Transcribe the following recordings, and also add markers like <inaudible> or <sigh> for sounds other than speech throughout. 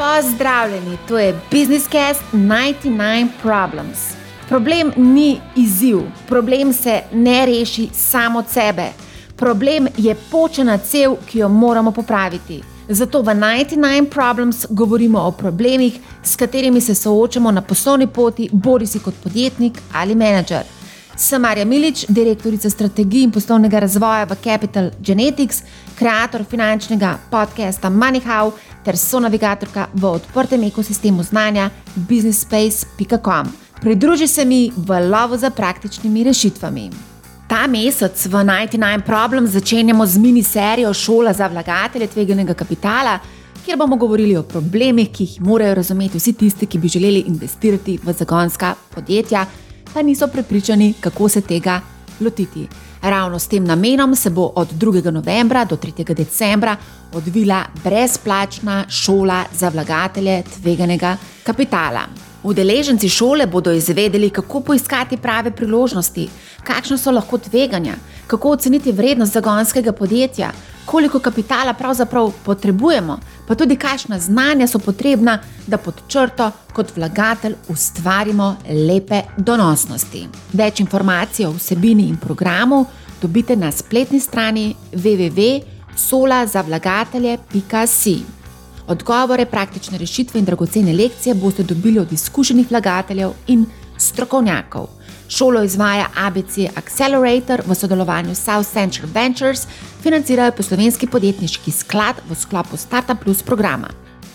Pozdravljeni, to je Business Cast 99 Problems. Problem ni izziv, problem se ne reši samo od sebe. Problem je počena cev, ki jo moramo popraviti. Zato v 99 Problems govorimo o problemih, s katerimi se soočamo na poslovni poti, bodi si kot podjetnik ali menedžer. Sem Marja Milič, direktorica strategij in poslovnega razvoja v Capital Genetics, ustvarjalec finančnega podcasta MoneyHow ter sonavigatorka v odprtem ekosistemu znanja businessspace.com. Pridruži se mi v lovu za praktičnimi rešitvami. Ta mesec v 99 Problem začenjamo z mini serijo Šola za vlagatelje tveganega kapitala, kjer bomo govorili o problemih, ki jih morajo razumeti vsi tisti, ki bi želeli investirati v zagonska podjetja, pa niso prepričani, kako se tega lotiti. Ravno s tem namenom se bo od 2. novembra do 3. decembra odvila brezplačna šola za vlagatelje tveganega kapitala. Udeleženci šole bodo izvedeli, kako poiskati prave priložnosti, kakšne so lahko tveganja, kako oceniti vrednost zagonskega podjetja, koliko kapitala pravzaprav potrebujemo, pa tudi kakšna znanja so potrebna, da pod črto kot vlagatelj ustvarimo lepe donosnosti. Več informacij o vsebini in programu dobite na spletni strani www.solazavlagatelje.com. Odgovore, praktične rešitve in dragocene lekcije boste dobili od izkušenih vlagateljev in strokovnjakov. Šolo izvaja ABC Accelerator v sodelovanju s South Central Ventures, financirajo poslovenski podjetniški sklad v sklopu Startup Plus programa.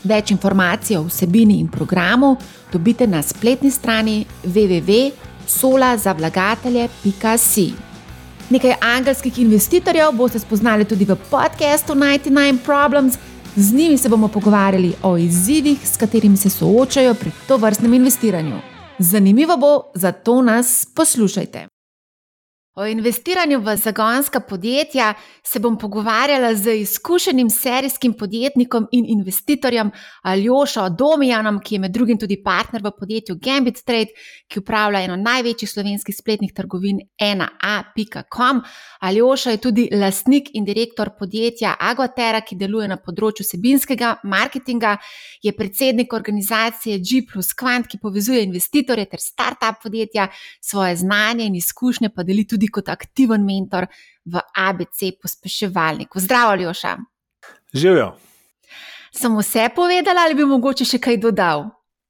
Več informacij o vsebini in programu dobite na spletni strani www.solazavlagatelje.com. Nekaj angelskih investitorjev boste spoznali tudi v podkastu 99 Problems. Z njimi se bomo pogovarjali o izzivih, s katerimi se soočajo pri to vrstnem investiranju. Zanimivo bo, zato nas poslušajte. O investiranju v zagonska podjetja se bom pogovarjala z izkušenim serijskim podjetnikom in investitorjem Aljošo Domijanom, ki je med drugim tudi partner v podjetju Gambit Trade, ki upravlja eno največjih slovenskih spletnih trgovin 1a.com. Aljoša je tudi lastnik in direktor podjetja Aguatera, ki deluje na področju sebinskega marketinga, je predsednik organizacije G plus Quant, ki povezuje investitorje ter start-up podjetja, svoje znanje in izkušnje pa deli tudi kot aktiven mentor v ABC pospeševalniku. Zdravo, Ljoša. Živijo. Sem vse povedala ali bi mogoče še kaj dodal?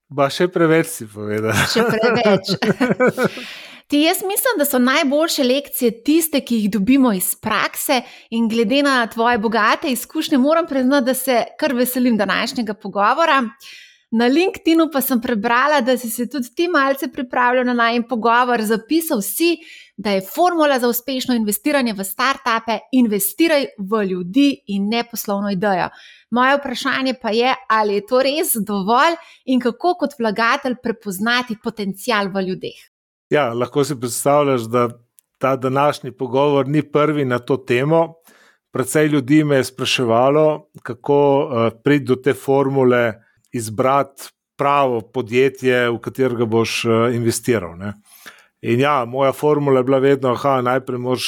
Ba še preveč si povedala. Še preveč. <laughs> Ti jaz mislim, da so najboljše lekcije tiste, ki jih dobimo iz prakse, in glede na tvoje bogate izkušnje, moram priznati, da se kar veselim današnjega pogovora. Na LinkedIn-u pa sem prebrala, da si se tudi ti malce pripravljal na najem pogovor, zapisal si, da je formula za uspešno investiranje v start-upe: investiraj v ljudi in ne poslovno idejo. Moje vprašanje pa je, ali je to res dovolj in kako kot vlagatelj prepoznati potencial v ljudeh. Ja, lahko si predstavljaš, da ta današnji pogovor ni prvi na to temo. Predvsej ljudi me je spraševalo, kako uh, priti do te formule, izbrati pravo podjetje, v katerega boš uh, investiral. Ne? In ja, moja formula je bila vedno, da najprej moraš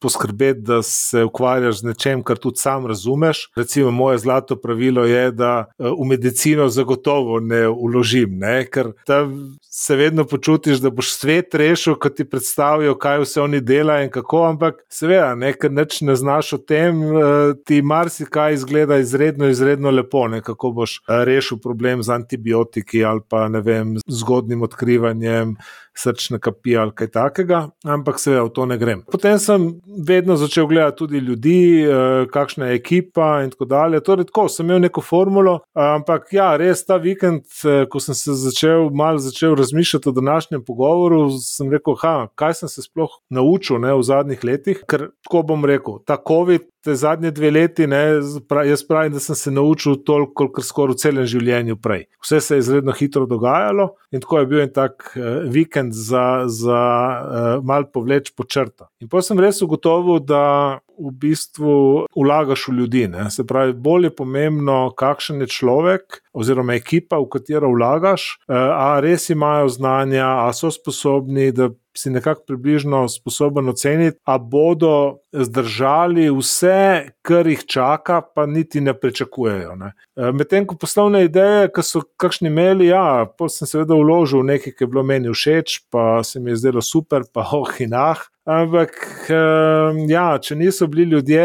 poskrbeti, da se ukvarjaš z nečem, kar tudi sam razumeš. Recimo, moje zlato pravilo je, da eh, v medicino zagotovo ne uložim, ne? ker tam se vedno počutiš, da boš svet rešil, ko ti predstavijo, kaj vse oni delajo in kako. Ampak, seveda, nekaj neč ne znaš o tem, eh, ti marsikaj izgleda izredno, izredno lepo, ne? kako boš eh, rešil problem z antibiotiki ali pa ne vem, zgodnim odkrivanjem srčne kapi ali kaj takega, ampak seveda v to ne grem. Potem sem vedno začel gledati tudi ljudi, eh, kakšna je ekipa in tako dalje. Torej, tako sem imel neko formulo, ampak ja, res ta vikend, eh, ko sem se začel malo začel razmišljati o današnjem pogovoru, sem rekel, ha, kaj sem se sploh naučil ne, v zadnjih letih, ker tako bom rekel, ta COVID te zadnje dve leti, ne, jaz pravim, da sem se naučil toliko, kot skoraj v celem življenju prej. Vse se je izredno hitro dogajalo in tako je bil en tak uh, vikend za, za uh, mal povleč po črta. In pa sem res ugotovil, da v bistvu vlagaš v ljudi. Ne? Se pravi, bolj je pomembno, kakšen je človek oziroma ekipa, v katero vlagaš, a res imajo znanja, a so sposobni, si nekako približno sposoben oceniti, a bodo zdržali vse, kar jih čaka, pa niti ne pričakujejo. Ne. E, medtem ko poslovne ideje, ki so kakšni imeli, ja, pa sem seveda vložil nekaj, ki je bilo meni všeč, pa se mi je zdelo super, pa <laughs> oh in ah. Ampak, ja, če niso bili ljudje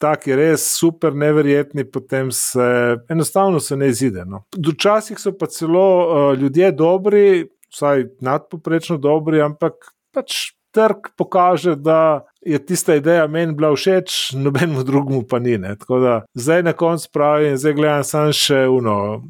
taki res super, neverjetni, potem se enostavno se ne izide. No. Včasih so pa celo uh, ljudje dobri, vsaj nadpoprečno dobri, ampak pač trg pokaže, da je tista ideja meni bila všeč, nobenemu <laughs> drugemu pa ni. Ne. Tako da zdaj na koncu pravim, zdaj gledam samo še uno.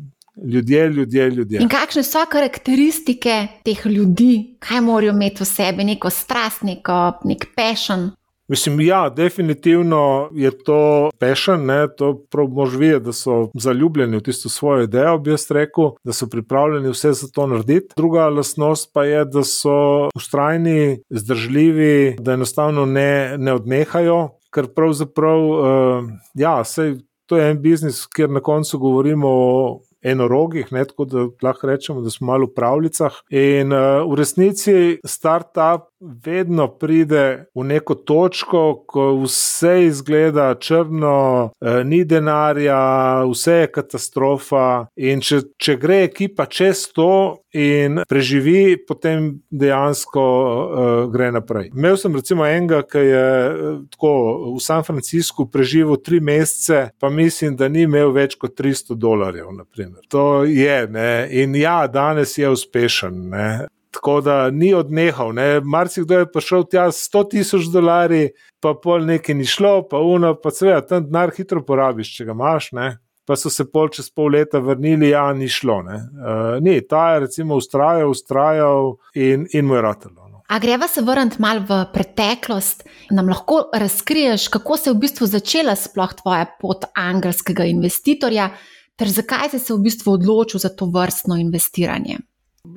Ljudje, ljudje, ljudje. In kakšne so karakteristike teh ljudi, kaj morajo imeti v sebi, neko strast, neko, nek pešen? Mislim, ja, definitivno je to pešen, ne, to prav mož videti, da so zaljubljeni v tisto svojo idejo, bi jaz rekel, da so pripravljeni vse za to narediti. Druga lasnost pa je, da so ustrajni, zdržljivi, da enostavno ne, ne odnehajo, ker pravzaprav, uh, ja, sej, to je en biznis, kjer na koncu govorimo o enorogih, ne, tako da lahko rečemo, da smo malo v pravljicah. In uh, v resnici start-up vedno pride v neko točko, ko vse izgleda črno, eh, ni denarja, vse je katastrofa. In če, če gre ekipa čez to in preživi, potem dejansko uh, gre naprej. Imel sem recimo enega, ki je uh, tako v San Franciscu preživel tri mesece, pa mislim, da ni imel več kot 300 dolarjev. Naprimer. To je, ne? in ja, danes je uspešen. Ne? Tako da ni odnehal. Marsikdo je prišel tja s 100 tisoč dolarji, pa pol nekaj ni šlo, pa uno, pa seveda tam denar hitro porabiš, če ga imaš. Ne? Pa so se pol čez pol leta vrnili, ja, ni šlo. Uh, ni, ta je recimo ustrajal, ustrajal in, in mu je ratalo. No. A greva se vrniti malo v preteklost, nam lahko razkriješ, kako se je v bistvu začela sploh tvoja pot angelskega investitorja, ter zakaj si se v bistvu odločil za to vrstno investiranje.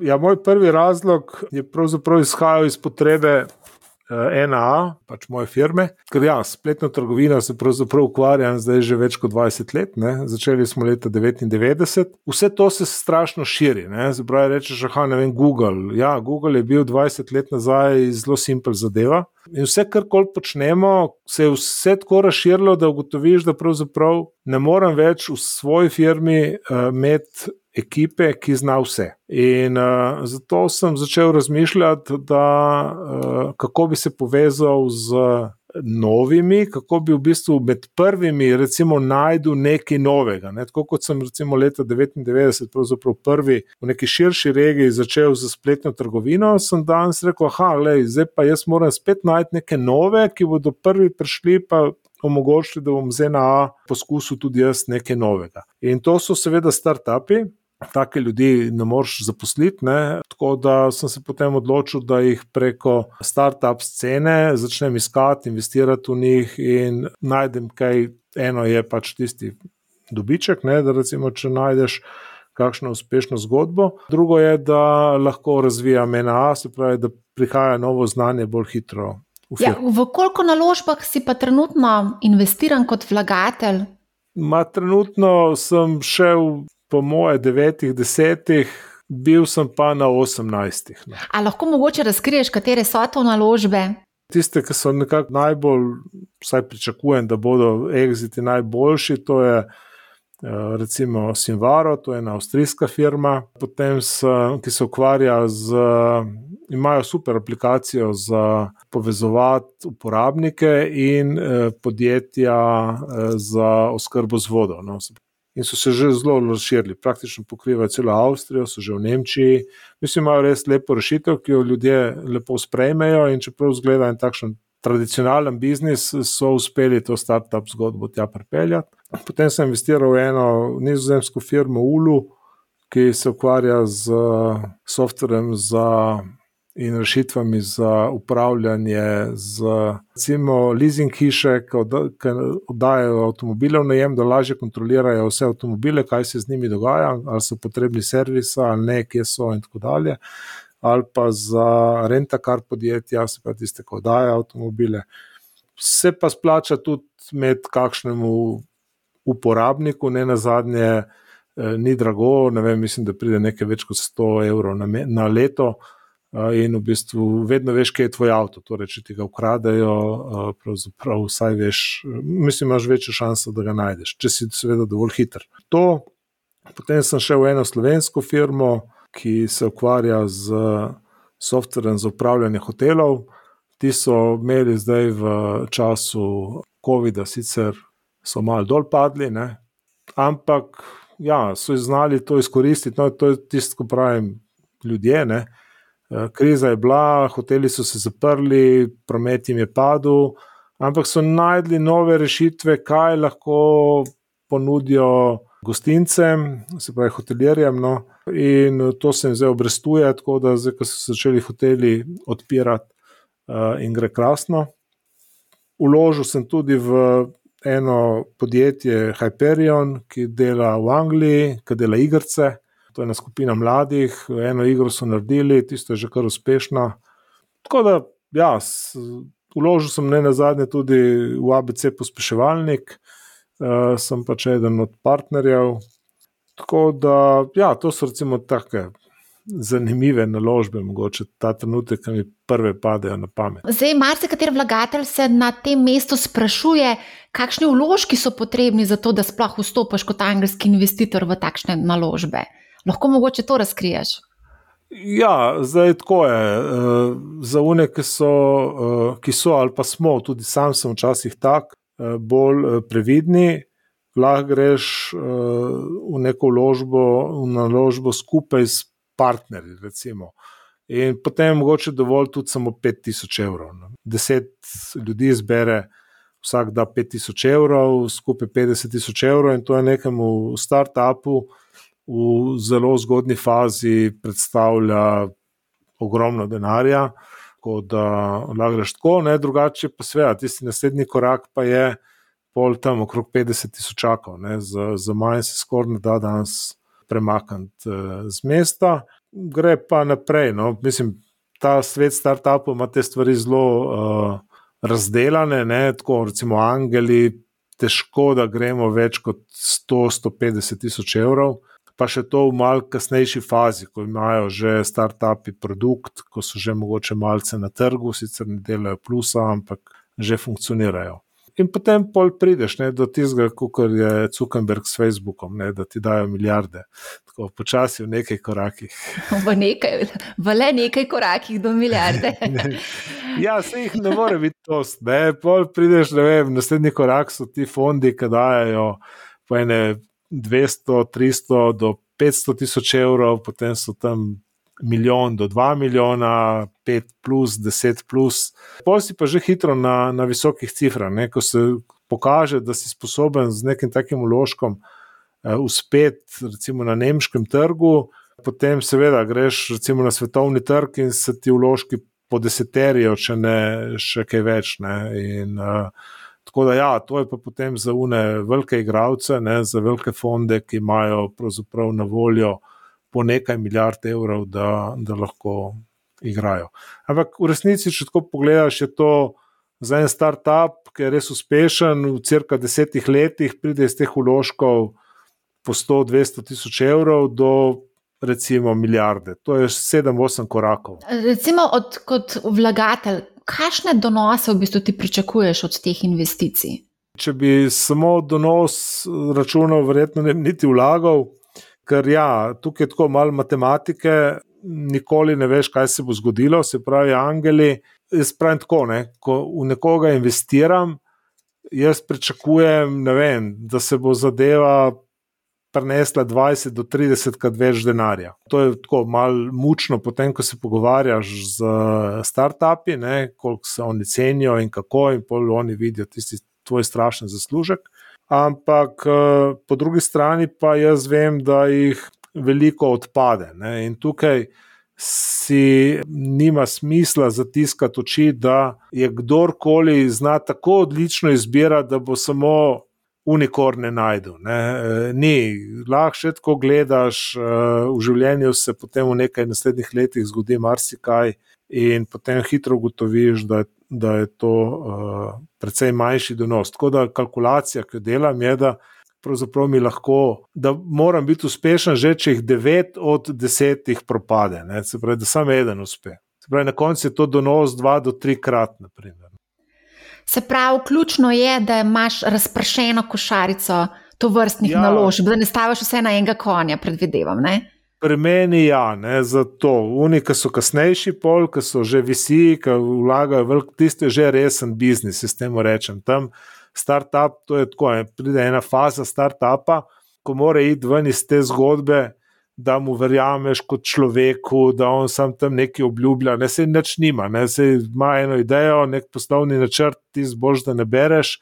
Ja, moj prvi razlog je pravzaprav izhajal iz potrebe uh, NA, pač moje firme. Ker ja, spletno trgovino se pravzaprav ukvarjam zdaj že več kot 20 let, ne? začeli smo leta 99. Vse to se strašno širi. Zdaj rečeš, da ne vem, Google. Ja, Google je bil 20 let nazaj zelo simpel zadeva. In vse, kar koli počnemo, se je vse tako razširilo, da ugotoviš, da pravzaprav ne morem več v svoji firmi uh, imeti ekipe, ki zna vse. In uh, zato sem začel razmišljati, da, uh, kako bi se povezal z novimi, kako bi v bistvu med prvimi, recimo, najdel nekaj novega. Ne? Tako kot sem recimo leta 99, pravzaprav prvi v neki širši regiji začel z spletno trgovino, sem danes rekel, ah, zdaj pa jaz moram spet najti neke nove, ki bodo prvi prišli pa. Omogočili, da bom z NAA poskusil tudi jaz nekaj novega. In to so seveda start-upi, take ljudi ne moreš zaposliti. Ne? Tako da sem se potem odločil, da jih preko start-up scene začnem iskati, investirati v njih in najdem kaj. Eno je pač tisti dobiček, ne? da recimo, če najdeš. Kakšno uspešno zgodbo. Drugo je, da lahko razvija MNA, se pravi, da prihaja novo znanje bolj hitro. V, ja, v koliko naložbah si pa trenutno investiran kot vlagatelj? Ma, trenutno sem šel po moje devetih, desetih, bil sem pa na osemnajstih. No. Ali lahko mogoče razkriješ, katere so to naložbe? Tiste, ki so nekako najbolj, vsaj pričakujem, da bodo exiti najboljši, to je eh, recimo Sinvaro, to je ena avstrijska firma, potem so, ki se ukvarja z. Imajo super aplikacijo za povezovati uporabnike in eh, podjetja eh, za oskrbo z vodo. No in so se že zelo razširili, praktično pokrivajo celo Avstrijo, so že v Nemčiji. Mislim, imajo res lepo rešitev, ki jo ljudje lepo sprejmejo. In čeprav zgleda en takšen tradicionalen biznis, so uspeli to start-up zgodbo tja pripeljati. Potem sem investiral v eno nizozemsko firmo Ulu, ki se ukvarja z softverjem za in rešitvami za upravljanje z, recimo, leasing hiše, ki oddajajo avtomobile v najem, da lažje kontrolirajo vse avtomobile, kaj se z njimi dogaja, ali so potrebni servisa, ali ne, kje so in tako dalje. Ali pa za renta kar podjetja, se pa tiste, ki oddajajo avtomobile. se pa splača tudi med kakšnemu uporabniku, ne na zadnje, eh, ni drago, vem, mislim, da pride nekaj več kot 100 evrov na, na leto. In v bistvu vedno veš, kje je tvoj avto. Torej, če ti ga ukradejo, pravzaprav vsaj veš, mislim, imaš večjo šanso, da ga najdeš, če si seveda dovolj hiter. To, potem sem šel v eno slovensko firmo, ki se ukvarja z softverjem za upravljanje hotelov. Ti so imeli zdaj v času COVID-a, sicer so malo dol padli, ne? ampak ja, so znali to izkoristiti. No, to je tisto, ko pravim, ljudje. Ne? Eh, kriza je bila, hoteli so se zaprli, promet jim je padel, ampak so najdli nove rešitve, kaj lahko ponudijo gostincem, se pravi hotelirjem. No, in to se jim zdaj obrestuje, tako da zdaj, ko so se začeli hoteli odpirati, uh, in gre krasno. Uložil sem tudi v eno podjetje Hyperion, ki dela v Angliji, ki dela igrice. To je ena skupina mladih, eno igro so naredili, tisto je že kar uspešno. Tako da, ja, uložil sem ne na zadnje tudi v ABC pospeševalnik, uh, sem pač eden od partnerjev. Tako da, ja, to so recimo take. Zanimive naložbe, mogoče ta trenutek, ki mi prve padejo na pamet. Zdaj, marsikateri vlagatelj se na tem mestu sprašuje, kakšni vložki so potrebni za to, da sploh vstopiš kot angelski investitor v takšne naložbe. Lahko mogoče to razkriješ. Ja, zdaj tako je. Eh, za une, ki so, eh, ki so ali pa smo, tudi sam sem včasih tak, eh, bolj previdni. Lahko greš v neko vložbo, v naložbo skupaj s partnerji. Recimo. In potem je mogoče dovolj tudi samo 5000 evrov. Deset ljudi zbere, vsak da 5000 evrov, skupaj 50 tisoč evrov, in to je nekemu startupu v zelo zgodni fazi predstavlja ogromno denarja, kot da lahko greš tako, ne drugače, pa sveda, tisti naslednji korak pa je pol tam okrog 50 tisočakov, za, za manj se skoraj ne da danes premakniti eh, z mesta, gre pa naprej. No. Mislim, ta svet startupov ima te stvari zelo uh, razdeljene, ne, tako recimo Angeli. Težko, da gremo več kot 100-150 tisoč evrov, pa še to v malce kasnejši fazi, ko imajo že start-upi produkt, ko so že mogoče malce na trgu, sicer ne delajo plusa, ampak že funkcionirajo. In potem pol prideš ne, do tistega, kot je Zuckerberg s Facebookom, ne, da ti dajo milijarde. Tako počasi v nekaj korakih. <laughs> V, nekaj, v le nekaj korakih do milijarde. <laughs> ja, se jih ne more biti tost. Ne. Pol prideš, ne vem, naslednji korak so ti fondi, ki dajo po ene 200, 300 do 500 tisoč evrov, potem so tam milijon do 2 milijona, 5 plus, 10 plus. Pol si pa že hitro na, na visokih cifrah, ne? ko se pokaže, da si sposoben z nekim takim uložkom uh, uspeti, recimo na nemškem trgu, potem seveda greš recimo na svetovni trg in se ti uložki po deseterijo, če ne še kaj več. Ne? In uh, Tako da, ja, to je pa potem za une velike igralce, ne, za velike fonde, ki imajo na voljo po nekaj milijard evrov, da, da lahko igrajo. Ampak v resnici, če tako pogledaš, je to za en startup, ki je res uspešen, v crka desetih letih pride iz teh uložkov po 100-200 tisoč evrov do. Recimo milijarde, to je 7-8 korakov. Recimo, od, kot vlagatelj, kakšne donose v bistvu ti pričakuješ od teh investicij? Če bi samo donos računal, verjetno ne bi niti vlagal, ker ja, tukaj je tako malo matematike, nikoli ne veš, kaj se bo zgodilo. Se pravi, angeli. Jaz pravim tako, ne, ko v nekoga investiram, jaz pričakujem, vem, da se bo zadeva prenesla 20 do 30 krat več denarja. To je tako malo mučno, potem, ko se pogovarjaš z startupi, koliko se oni cenijo in kako, in pol oni vidijo tisti tvoj strašen zaslužek. Ampak po drugi strani pa jaz vem, da jih veliko odpade. Ne? In tukaj si nima smisla zatiskati oči, da je kdorkoli zna tako odlično izbirati, da bo samo unikorne najdu. Ne. E, ni, lahko še tako gledaš, e, v življenju se potem v nekaj naslednjih letih zgodi marsikaj, in potem hitro ugotoviš, da da je to uh, precej manjši donos. Tako da kalkulacija, ki jo delam, je, da pravzaprav mi lahko, da moram biti uspešen, že če jih devet od desetih propade, ne? se pravi, da samo eden uspe. Se pravi, na koncu je to donos dva do tri krat. Naprimer. Se pravi, ključno je, da imaš razpršeno košarico to vrstnih ja. naložb, da ne staviš vse na enega konja, predvidevam. Ne? Pri meni je ja, zato. Oni, ki so kasnejši, pol, ki so že visi, ki vlagajo veliko, tiste je že resen biznis, s tem rečem. Tam start-up, to je tako, pride ena faza start-upa, ko mora iti ven iz te zgodbe, da mu verjameš kot človeku, da on sam tam nekaj obljublja, ne se nič nima, ne se ima eno idejo, nek poslovni načrt, ti zbož, da ne bereš,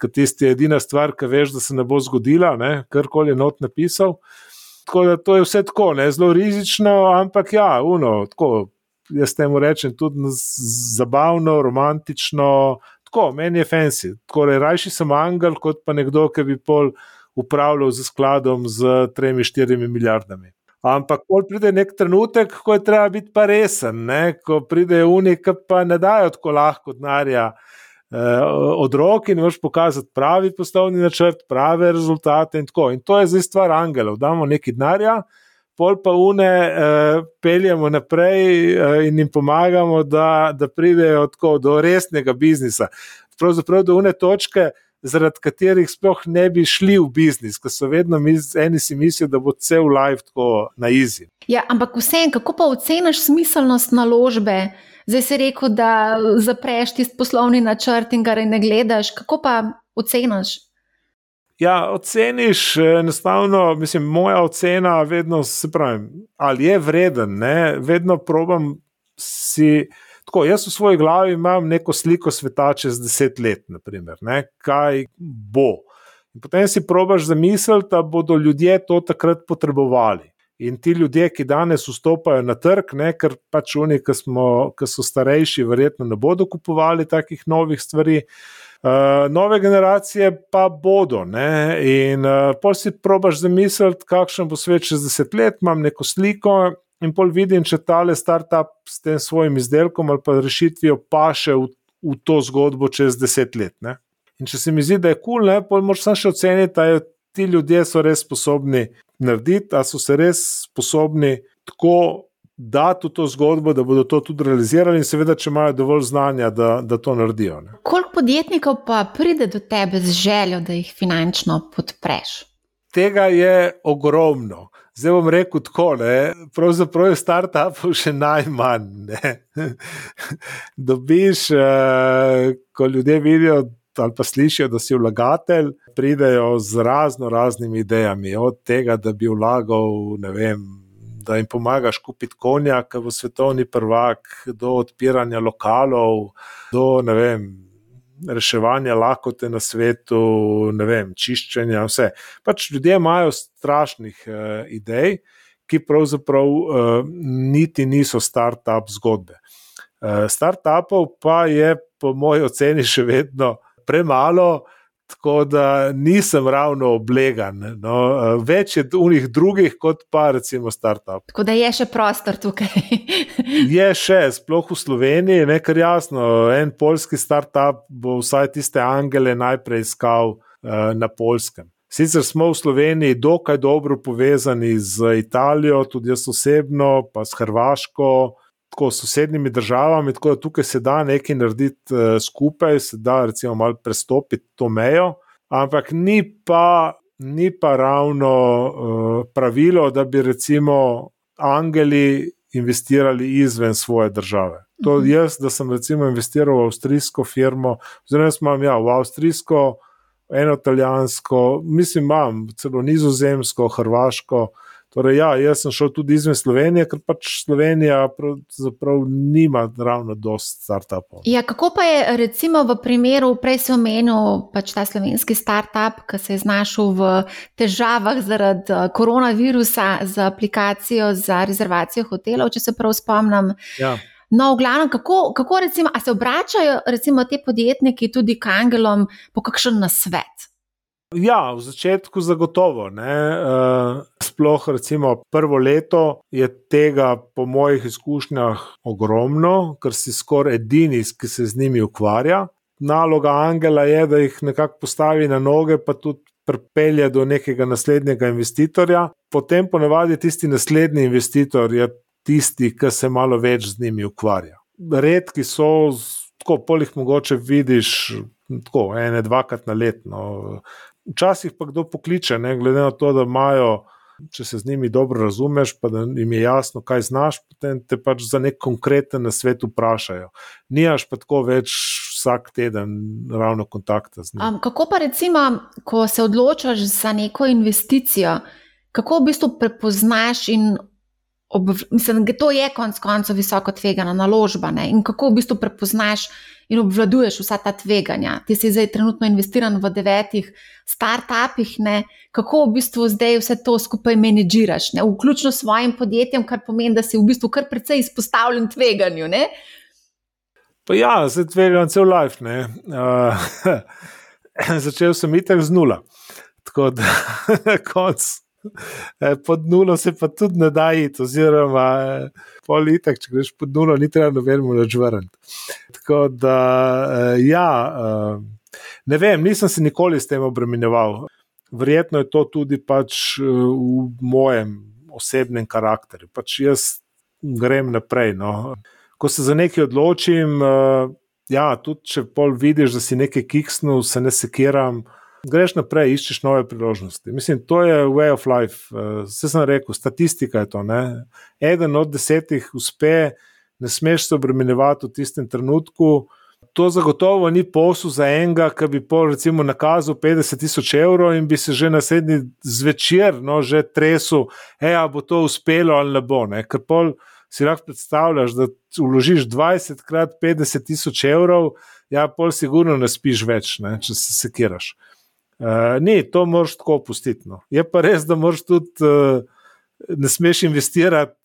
ker tisti je edina stvar, ki veš, da se ne bo zgodila, kar koli je not napisal. Tako da to je vse tako, ne, zelo rizično, ampak ja, uno, tako. Jaz temu rečem tudi zabavno, romantično, tako, meni je fancy. Da rajši sem angel, kot pa nekdo, ki bi pol upravljal z skladom z 3-4 milijardami. Ampak, ko pride nek trenutek, ko je treba biti pa resen, ne? ko pride unik, ki pa ne dajo tako lahko denarja eh, od roke in moš pokazati pravi poslovni načrt, prave rezultate in tako. In to je zdaj stvar angelov. Damo nekaj denarja, pol pa une eh, peljemo naprej eh, in jim pomagamo, da, da pridejo tako do resnega biznisa. Pravzaprav do une točke, zaradi katerih sploh ne bi šli v biznis, ker so vedno eni si mislijo, da bo cel life tako na izi. Ja, ampak vseeno, kako pa oceniš smiselnost naložbe? Zdaj si rekel, da zapreš tisti poslovni načrt in ga ne gledaš. Kako pa oceniš? Ja, oceniš enostavno, mislim, moja ocena vedno se pravi, ali je vreden, ne? vedno probam si. Tako, jaz v svoji glavi imam neko sliko sveta čez deset let, naprimer, ne? kaj bo. In potem si probaš zamisliti, da bodo ljudje to takrat potrebovali. In ti ljudje, ki danes vstopajo na trg, ne, ker pač oni, ki, smo, ki so starejši, verjetno ne bodo kupovali takih novih stvari. Uh, nove generacije pa bodo. Ne? In uh, pol si probaš zamisliti, kakšen bo svet čez deset let, imam neko sliko in pol vidim, če tale startup s tem svojim izdelkom ali pa rešitvijo paše v, v to zgodbo čez deset let. Ne? In če se mi zdi, da je kul, cool, pol moraš samo še oceniti, da ti ljudje so res sposobni narediti, a so se res sposobni tako dati v to zgodbo, da bodo to tudi realizirali, in seveda, če imajo dovolj znanja, da, da to naredijo. Ne. Koliko podjetnikov pa pride do tebe z željo, da jih finančno podpreš? Tega je ogromno. Zdaj bom rekel tako, da pravzaprav je startupov še najmanj. <laughs> Dobiš, eh, ko ljudje vidijo ali pa slišijo, da si vlagatelj, pridejo z razno raznimi idejami. Od tega, da bi vlagal, ne vem, da jim pomagaš kupiti konja, ki bo svetovni prvak, do odpiranja lokalov, do vem, reševanja lakote na svetu, vem, čiščenja. Vse. Pač ljudje imajo strašnih uh, idej, ki pravzaprav uh, niti niso start-up zgodbe. Uh, Start-upov pa je, po moji oceni, še vedno premalo. Tako da nisem ravno oblegan. No. Več je unih drugih, kot pa recimo start-up. Tako da je še prostor tukaj. <laughs> je še, sploh v Sloveniji, nekaj jasno. En polski start-up bo vsaj tiste angele najprej iskal uh, na polskem. Sicer smo v Sloveniji dokaj dobro povezani z Italijo, tudi jaz osebno, pa s Hrvaško tako sosednjimi državami, tako da tukaj se da nekaj narediti uh, skupaj, se da recimo malo prestopiti to mejo, ampak ni pa, ni pa ravno uh, pravilo, da bi recimo angeli investirali izven svoje države. To mhm. jaz, da sem recimo investiral v avstrijsko firmo, oziroma imam ja, v avstrijsko, eno italijansko, mislim, imam celo nizozemsko, hrvaško. Torej, ja, jaz sem šel tudi izven Slovenije, ker pač Slovenija pravzaprav nima ravno dosti startupov. Ja, kako pa je recimo v primeru, prej sem omenil pač ta slovenski startup, ki se je znašel v težavah zaradi eh, koronavirusa z aplikacijo za rezervacijo hotelov, če se prav spomnim. Ja. No, v glavnem, kako, kako recimo, se obračajo recimo, te podjetniki tudi k angelom po kakšen nasvet? Ja, v začetku zagotovo. Uh, sploh, recimo, prvo leto je tega, po mojih izkušnjah, ogromno, ker si skoraj edini, ki se z njimi ukvarja. Naloga Angela je, da jih nekako postavi na noge, pa tudi pripelje do nekega naslednjega investitorja. Potem, ponavadi, tisti naslednji investitor je tisti, ki se malo več z njimi ukvarja. Redki so, tako polih mogoče vidiš, tako ene, dvakrat na letno. Včasih pa kdo pokliče, ne, glede na to, da imajo, če se z njimi dobro razumeš, pa da jim je jasno, kaj znaš, potem te pač za nek konkreten na svet vprašajo. Nijaš pa tako več vsak teden ravno kontakta z njimi. Um, kako pa recimo, ko se odločaš za neko investicijo, kako v bistvu prepoznaš in ob, mislim, da to je konec koncev visoko tvegana naložba ne? in kako v bistvu prepoznaš in obvladuješ vsa ta tveganja. Ti si zdaj trenutno investiran v devetih startupih, ne? kako v bistvu zdaj vse to skupaj menedžiraš, ne? vključno s svojim podjetjem, kar pomeni, da si v bistvu kar precej izpostavljen tveganju. Ne? Pa ja, zdaj tvegam cel life. Uh, <laughs> začel sem itek z nula. Tako da <laughs> na koncu. Pod nulo se pa tudi ne da iti, oziroma eh, politik, če greš pod nulo, ni treba nobenemu več vrniti. Tako da, eh, ja, ne vem, nisem se nikoli s tem obremenjeval. Verjetno je to tudi pač v mojem osebnem karakterju. Pač jaz grem naprej. No. Ko se za nekaj odločim, ja, tudi če pol vidiš, da si nekaj kiksnil, se ne sekiram greš naprej, iščeš nove priložnosti. Mislim, to je way of life. Vse eh, sem rekel, statistika je to. Ne? Eden od desetih uspe, ne smeš se obremenjevati v tistem trenutku. To zagotovo ni posel za enega, ki bi pol, recimo, nakazal 50 tisoč evrov in bi se že naslednji zvečer, no, že tresel, hej, bo to uspelo ali ne bo. Ne? Ker pol si lahko predstavljaš, da vložiš 20 krat 50 tisoč evrov, ja, pol sigurno ne spiš več, ne, če se sekiraš. Uh, ni, to moraš tako opustiti. No. Je pa res, da moraš tudi uh, ne smeš investirati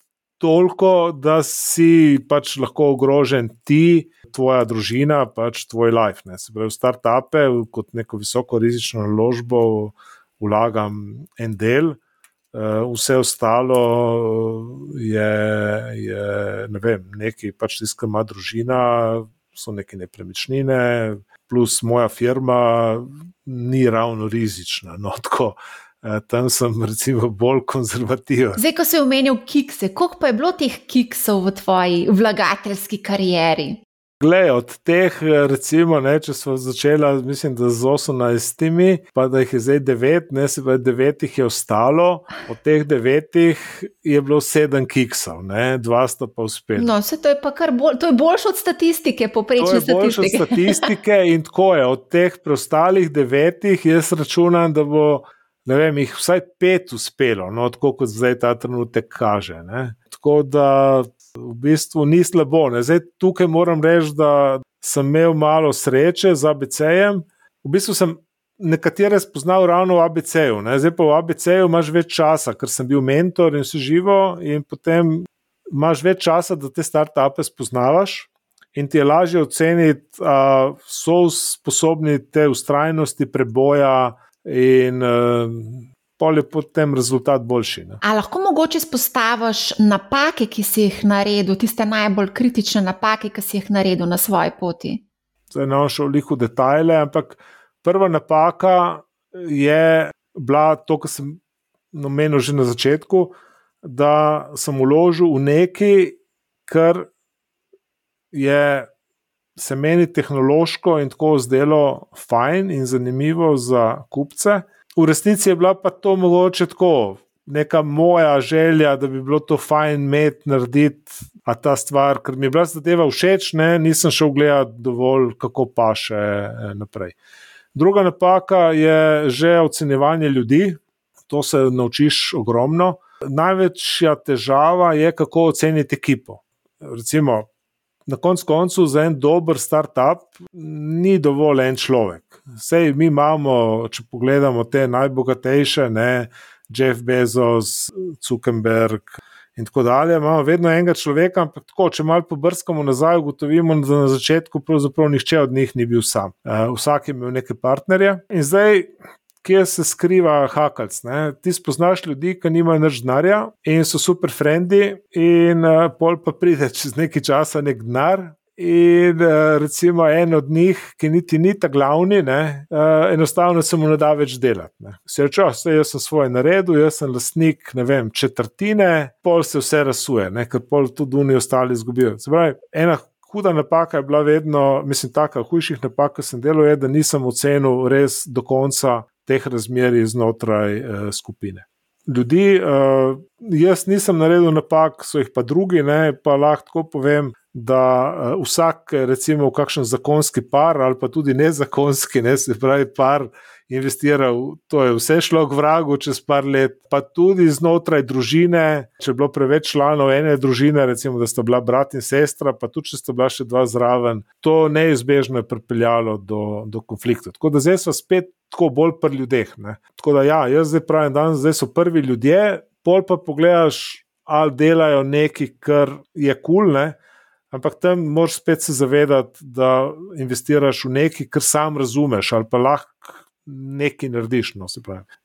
toliko, da si pač lahko ogrožen ti, tvoja družina, pač tvoj life. Ne. Se pravi, v start-upe, kot neko visoko rizično naložbo, vlagam en del. Uh, vse ostalo je, je ne vem, nekaj, pač tiskam, ima družina, so neke nepremičnine, plus moja firma ni ravno rizična. No, tako, eh, tam sem recimo bolj konzervativen. Zdaj, ko si omenil kikse, koliko pa je bilo teh kiksov v tvoji vlagateljski karieri? Glej, od teh, recimo, ne, če smo začeli, mislim, da z 18, pa da jih je zdaj 9, ne se pravi, 9 jih je ostalo, od teh 9 je bilo 7 kiksov, ne, 2 sta pa uspeli. No, se to je pa kar bolj, to je boljše od statistike, poprečne statistike. Boljše od <laughs> statistike in tako je, od teh preostalih 9 jaz računam, da bo, ne vem, jih vsaj 5 uspelo, no, tako kot zdaj ta trenutek kaže. Ne. Tako da v bistvu ni slabo. Zdaj, tukaj moram reči, da sem imel malo sreče z ABC-jem. V bistvu sem nekatere spoznal ravno v ABC-ju. Zdaj pa v ABC-ju imaš več časa, ker sem bil mentor in vse živo, in potem imaš več časa, da te start-upe spoznavaš. In ti je lažje oceniti, da so sposobni te ustrajnosti, preboja in pol je potem rezultat boljši. Ne? A lahko mogoče izpostaviš napake, ki si jih naredil, tiste najbolj kritične napake, ki si jih naredil na svoji poti? Zdaj ne bom šel v detajle, ampak prva napaka je bila to, kar sem omenil že na začetku, da sem uložil v nekaj, kar je. Se meni tehnološko in tako zdelo fajn in zanimivo za kupce, v resnici je bila pa to mogoče tako, neka moja želja, da bi bilo to fajn imeti, narediti, a ta stvar, ker mi je bila zadeva všeč, ne, nisem šel gledati dovolj, kako pa še eh, naprej. Druga napaka je že ocenjevanje ljudi, to se naučiš ogromno. Največja težava je, kako oceniti ekipo. Recimo, na koncu koncev za en dober start-up ni dovolj en človek. Sej mi imamo, če pogledamo te najbogatejše, ne, Jeff Bezos, Zuckerberg in tako dalje, imamo vedno enega človeka, ampak tako, če malo pobrskamo nazaj, ugotovimo, da na začetku pravzaprav nihče od njih ni bil sam. Uh, vsak je imel neke partnerje in zdaj. Kje se skriva hakalc. Ti spoznaš ljudi, ki nimajo nič denarja in so super frendi, in uh, pol pa pride čez nekaj časa nek denar. In uh, recimo en od njih, ki niti ni ta glavni, ne, uh, enostavno se mu ne da več delati. Se reče, vse jaz sem svoje naredil, jaz sem lastnik vem, četrtine, pol se vse rasuje, ne, ker pol tudi oni ostali izgubijo. Se pravi, ena huda napaka je bila vedno, mislim, taka hujših napak, ki sem delal, je, da nisem ocenil res do konca teh razmerij znotraj uh, skupine. Ljudi, uh, jaz nisem naredil napak, so jih pa drugi, ne, pa lahko povem, da uh, vsak, recimo, v kakšen zakonski par ali pa tudi nezakonski, ne, se pravi, par investiral, to je vse šlo k vragu čez par let, pa tudi znotraj družine, če je bilo preveč članov ene družine, recimo, da sta bila brat in sestra, pa tudi če sta bila še dva zraven, to neizbežno je pripeljalo do, do konflikta. Tako da zdaj smo spet tako bolj pri ljudeh. Ne. Tako da ja, jaz zdaj pravim, da zdaj so prvi ljudje, pol pa pogledaš, ali delajo nekaj, kar je kul. Cool, Ampak tam moraš spet se zavedati, da investiraš v nekaj, kar sam razumeš, ali pa lahko nekaj narediš. No,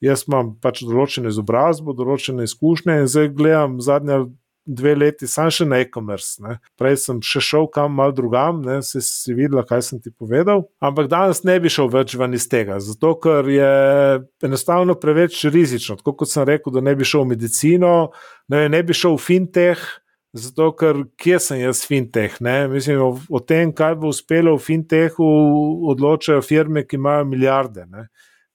Jaz imam pač določene izobrazbe, določene izkušnje in zdaj gledam zadnje dve leti, sam še na e-commerce. Ne. Prej sem še šel kam mal drugam, ne, si, si videla, kaj sem ti povedal. Ampak danes ne bi šel več ven iz tega, zato ker je enostavno preveč rizično. Tako kot sem rekel, da ne bi šel v medicino, ne, ne bi šel v fintech. Zato, ker kje sem jaz, fintech? Mislim, o, o tem, kaj bo uspelo v fintechu, odločajo firme, ki imajo milijarde. Ne?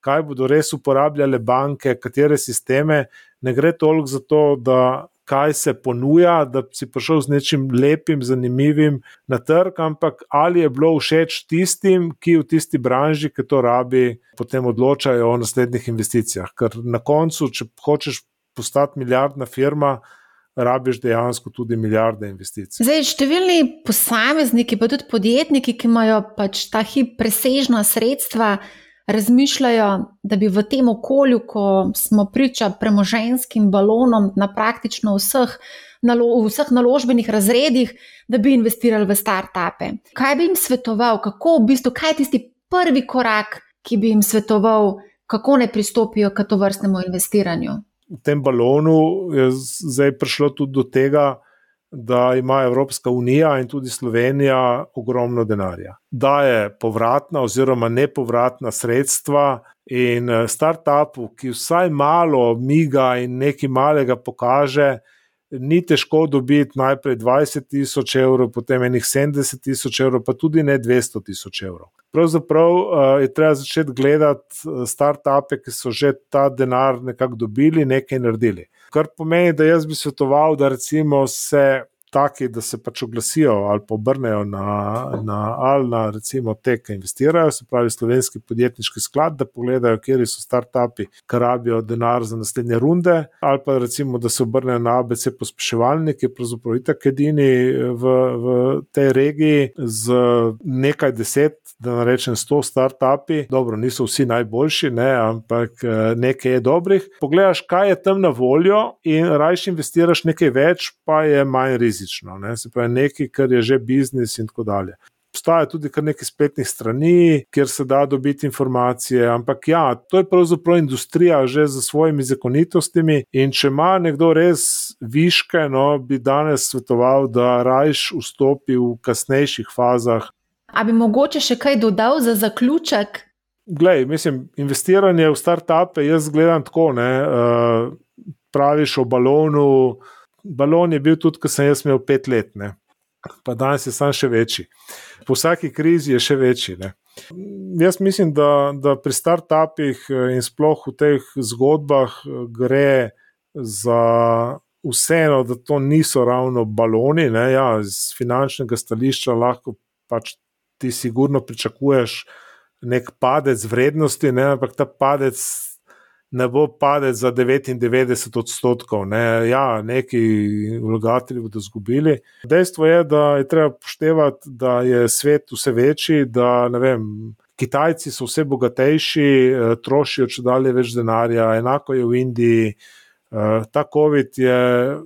Kaj bodo res uporabljale banke, katere sisteme. Ne gre toliko za to, da kaj se ponuja, da si prišel z nečim lepim, zanimivim na trg, ampak ali je bilo všeč tistim, ki v tisti branži, ki to rabi, potem odločajo o naslednjih investicijah. Ker na koncu, če hočeš postati milijardna firma, rabiš dejansko tudi milijarde investicij. Zdaj, številni posamezniki, pa tudi podjetniki, ki imajo pač ta hip presežna sredstva, razmišljajo, da bi v tem okolju, ko smo priča premoženskim balonom na praktično vseh. V vseh naložbenih razredih, da bi investirali v start-upe. Kaj bi jim svetoval, kako v bistvu, kaj je tisti prvi korak, ki bi jim svetoval, kako ne pristopijo k to vrstnemu investiranju? V tem balonu je zdaj prišlo tudi do tega, da ima Evropska unija in tudi Slovenija ogromno denarja. Da je povratna oziroma nepovratna sredstva in eh, start-upu, ki vsaj malo miga in nekaj malega pokaže, ni težko dobiti najprej 20 tisoč evrov, potem enih 70 tisoč evrov, pa tudi ne 200 tisoč evrov. Pravzaprav uh, je treba začeti gledati eh, start-upe, ki so že ta denar nekako dobili, nekaj naredili. Kar pomeni, da jaz bi svetoval, da recimo se taki, da se pač oglasijo ali pa obrnejo na, na, ali na recimo te, ki investirajo, se pravi slovenski podjetniški sklad, da pogledajo, kje so start-upi, ki rabijo denar za naslednje runde, ali pa recimo, da se obrnejo na ABC pospeševalnike, pravzaprav itak edini v, v tej regiji z nekaj deset, da ne rečem sto start-upi, dobro, niso vsi najboljši, ne, ampak nekaj je dobrih. Pogledaš, kaj je tam na voljo in rajš investiraš nekaj več, pa je manj rizik fizično, ne? se pravi nekaj, kar je že biznis in tako dalje. Obstaja tudi kar nekaj spletnih strani, kjer se da dobiti informacije, ampak ja, to je pravzaprav industrija že z svojimi zakonitostimi. In če ima nekdo res viške, no, bi danes svetoval, da rajš vstopi v kasnejših fazah. A bi mogoče še kaj dodal za zaključek? Glej, mislim, investiranje v start-upe, jaz gledam tako, ne, uh, praviš o balonu balon je bil tudi, ko sem jaz imel pet let, ne. pa danes je sam še večji. Po vsaki krizi je še večji. Ne. Jaz mislim, da, da pri start-upih eh, in sploh v teh zgodbah eh, gre za vseeno, da to niso ravno baloni. Ja, z finančnega stališča lahko pač ti sigurno pričakuješ nek padec vrednosti, ne, ampak ta padec ne bo padec za 99 odstotkov. Ne. Ja, neki vlagatelji bodo izgubili. Dejstvo je, da je treba poštevati, da je svet vse večji, da vem, Kitajci so vse bogatejši, eh, trošijo če dalje več denarja, enako je v Indiji. Eh, ta COVID je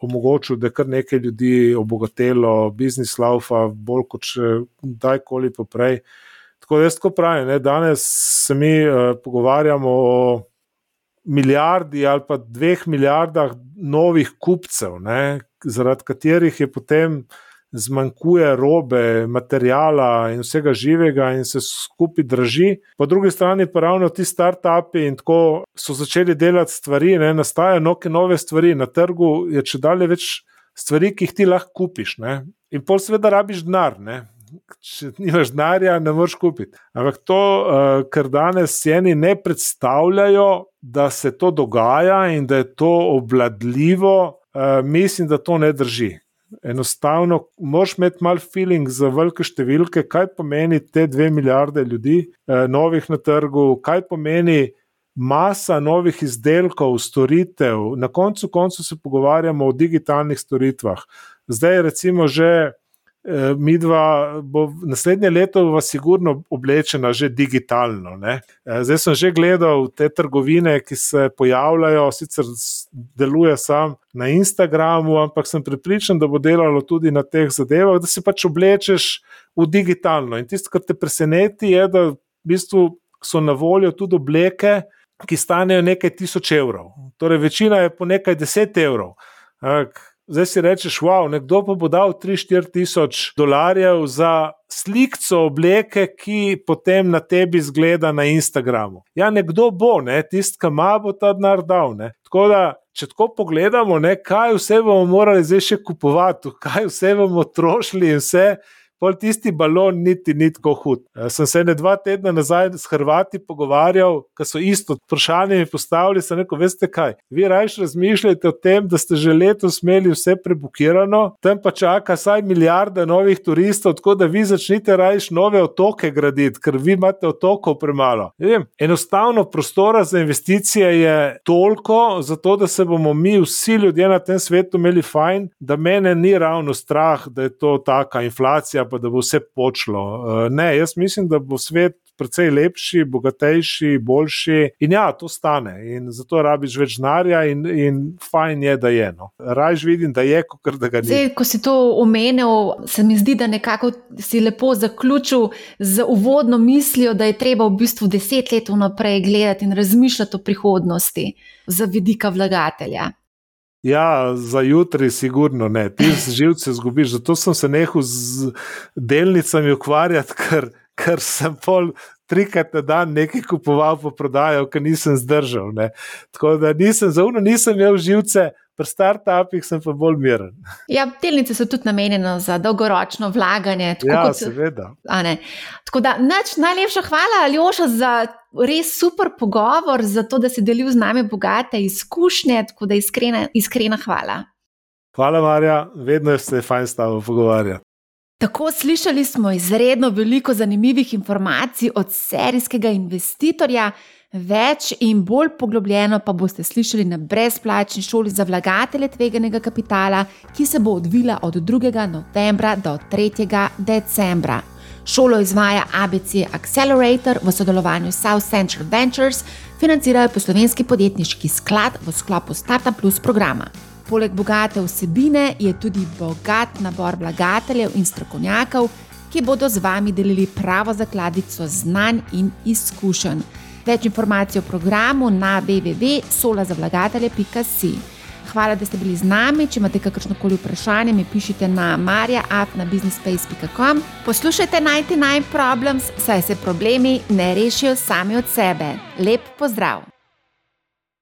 omogočil, da je kar nekaj ljudi obogatelo, biznis laufa, bolj kot še kdajkoli poprej. Tako da jaz tako pravim, ne, danes se mi uh, pogovarjamo o milijardi ali pa dveh milijardah novih kupcev, ne, zaradi katerih je potem zmanjkuje robe, materijala in vsega živega, in se skupaj drži. Po drugi strani pa ravno ti start-upi in tako so začeli delati stvari, ne, nastajajo neke nove stvari na trgu, je če dalje več stvari, ki jih ti lahko kupiš. Ne. In pol seveda rabiš denar. Če nimaš denarja, ne moreš kupiti. Ampak to, uh, kar danes ceni ne predstavljajo, da se to dogaja in da je to obladljivo, uh, mislim, da to ne drži. Enostavno, moš imeti malo feeling za velike številke, kaj pomeni te dve milijarde ljudi, uh, novih na trgu, kaj pomeni masa novih izdelkov, storitev. Na koncu koncu se pogovarjamo o digitalnih storitvah. Zdaj, recimo, že. Eh, mi dva, bo naslednje leto, pa sigurno oblečena že digitalno. Ne? Eh, zdaj sem že gledal te trgovine, ki se pojavljajo, sicer deluje sam na Instagramu, ampak sem pripričan, da bo delalo tudi na teh zadevah, da se pač oblečeš v digitalno. In tisto, kar te preseneti, je, da v bistvu so na voljo tudi obleke, ki stanejo nekaj tisoč evrov. Torej, večina je po nekaj deset evrov. Ak, zdaj si rečeš, wow, nekdo pa bo dal 3-4 tisoč dolarjev za sliko obleke, ki potem na tebi zgleda na Instagramu. Ja, nekdo bo, ne, tisti, ki ima, bo ta denar dal. Ne. Tako da, če tako pogledamo, ne, kaj vse bomo morali zdaj še kupovati, kaj vse bomo trošili in vse pol tisti balon niti ni tako hud. Eh, sem se ne dva tedna nazaj s Hrvati pogovarjal, ki so isto vprašanje mi postavili. Sem rekel, veste kaj, vi rajš razmišljate o tem, da ste že letos imeli vse prebukirano, tam pa čaka saj milijarda novih turistov, tako da vi začnite rajš nove otoke graditi, ker vi imate otokov premalo. Vem, enostavno prostora za investicije je toliko, zato da se bomo mi vsi ljudje na tem svetu imeli fajn, da mene ni ravno strah, da je to taka inflacija pa da bo vse počlo. Eh, ne, jaz mislim, da bo svet precej lepši, bogatejši, boljši. In ja, to stane. In zato rabiš več denarja, in, in fajn je, da je. No. Rajš vidim, da je, kot da ga ni. Zdaj, ko si to omenil, se mi zdi, da nekako si lepo zaključil z uvodno mislijo, da je treba v bistvu deset let vnaprej gledati in razmišljati o prihodnosti za vidika vlagatelja. Ja, za jutri, sigurno ne. Ti živce zgubiš. Zato sem se nehal z delnicami ukvarjati, ker, ker sem pol trikrat na dan nekaj kupoval, pa prodajal, ker nisem zdržal. Ne. Tako da nisem zaunil, nisem imel živce, pri startupih sem pa bolj miren. Ja, delnice so tudi namenjene za dolgoročno vlaganje. Ja, kot, seveda. Tako da, nač, najlepša hvala, Aljoša, za res super pogovor, za to, da si delil z nami bogate izkušnje. Tako da, iskrena, iskrena hvala. Hvala, Marja, vedno se je fajn s tabo pogovarjati. Tako slišali smo izredno veliko zanimivih informacij od serijskega investitorja. Več in bolj poglobljeno pa boste slišali na brezplačni šoli za vlagatelje tveganega kapitala, ki se bo odvila od 2. novembra do 3. decembra. Šolo izvaja ABC Accelerator v sodelovanju s South Central Ventures, financirajo pa slovenski podjetniški sklad v sklopu Startup Plus programa. Poleg bogate vsebine je tudi bogat nabor vlagateljev in strokovnjakov, ki bodo z vami delili pravo zakladico znanj in izkušenj. Več informacij o programu na www.solazavlagatelje.si. Hvala, da ste bili z nami. Če imate kakršno koli vprašanje, mi pišite na marja.afnabusinespace.com. Poslušajte 99 Problems, saj se problemi ne rešijo sami od sebe. Lep pozdrav!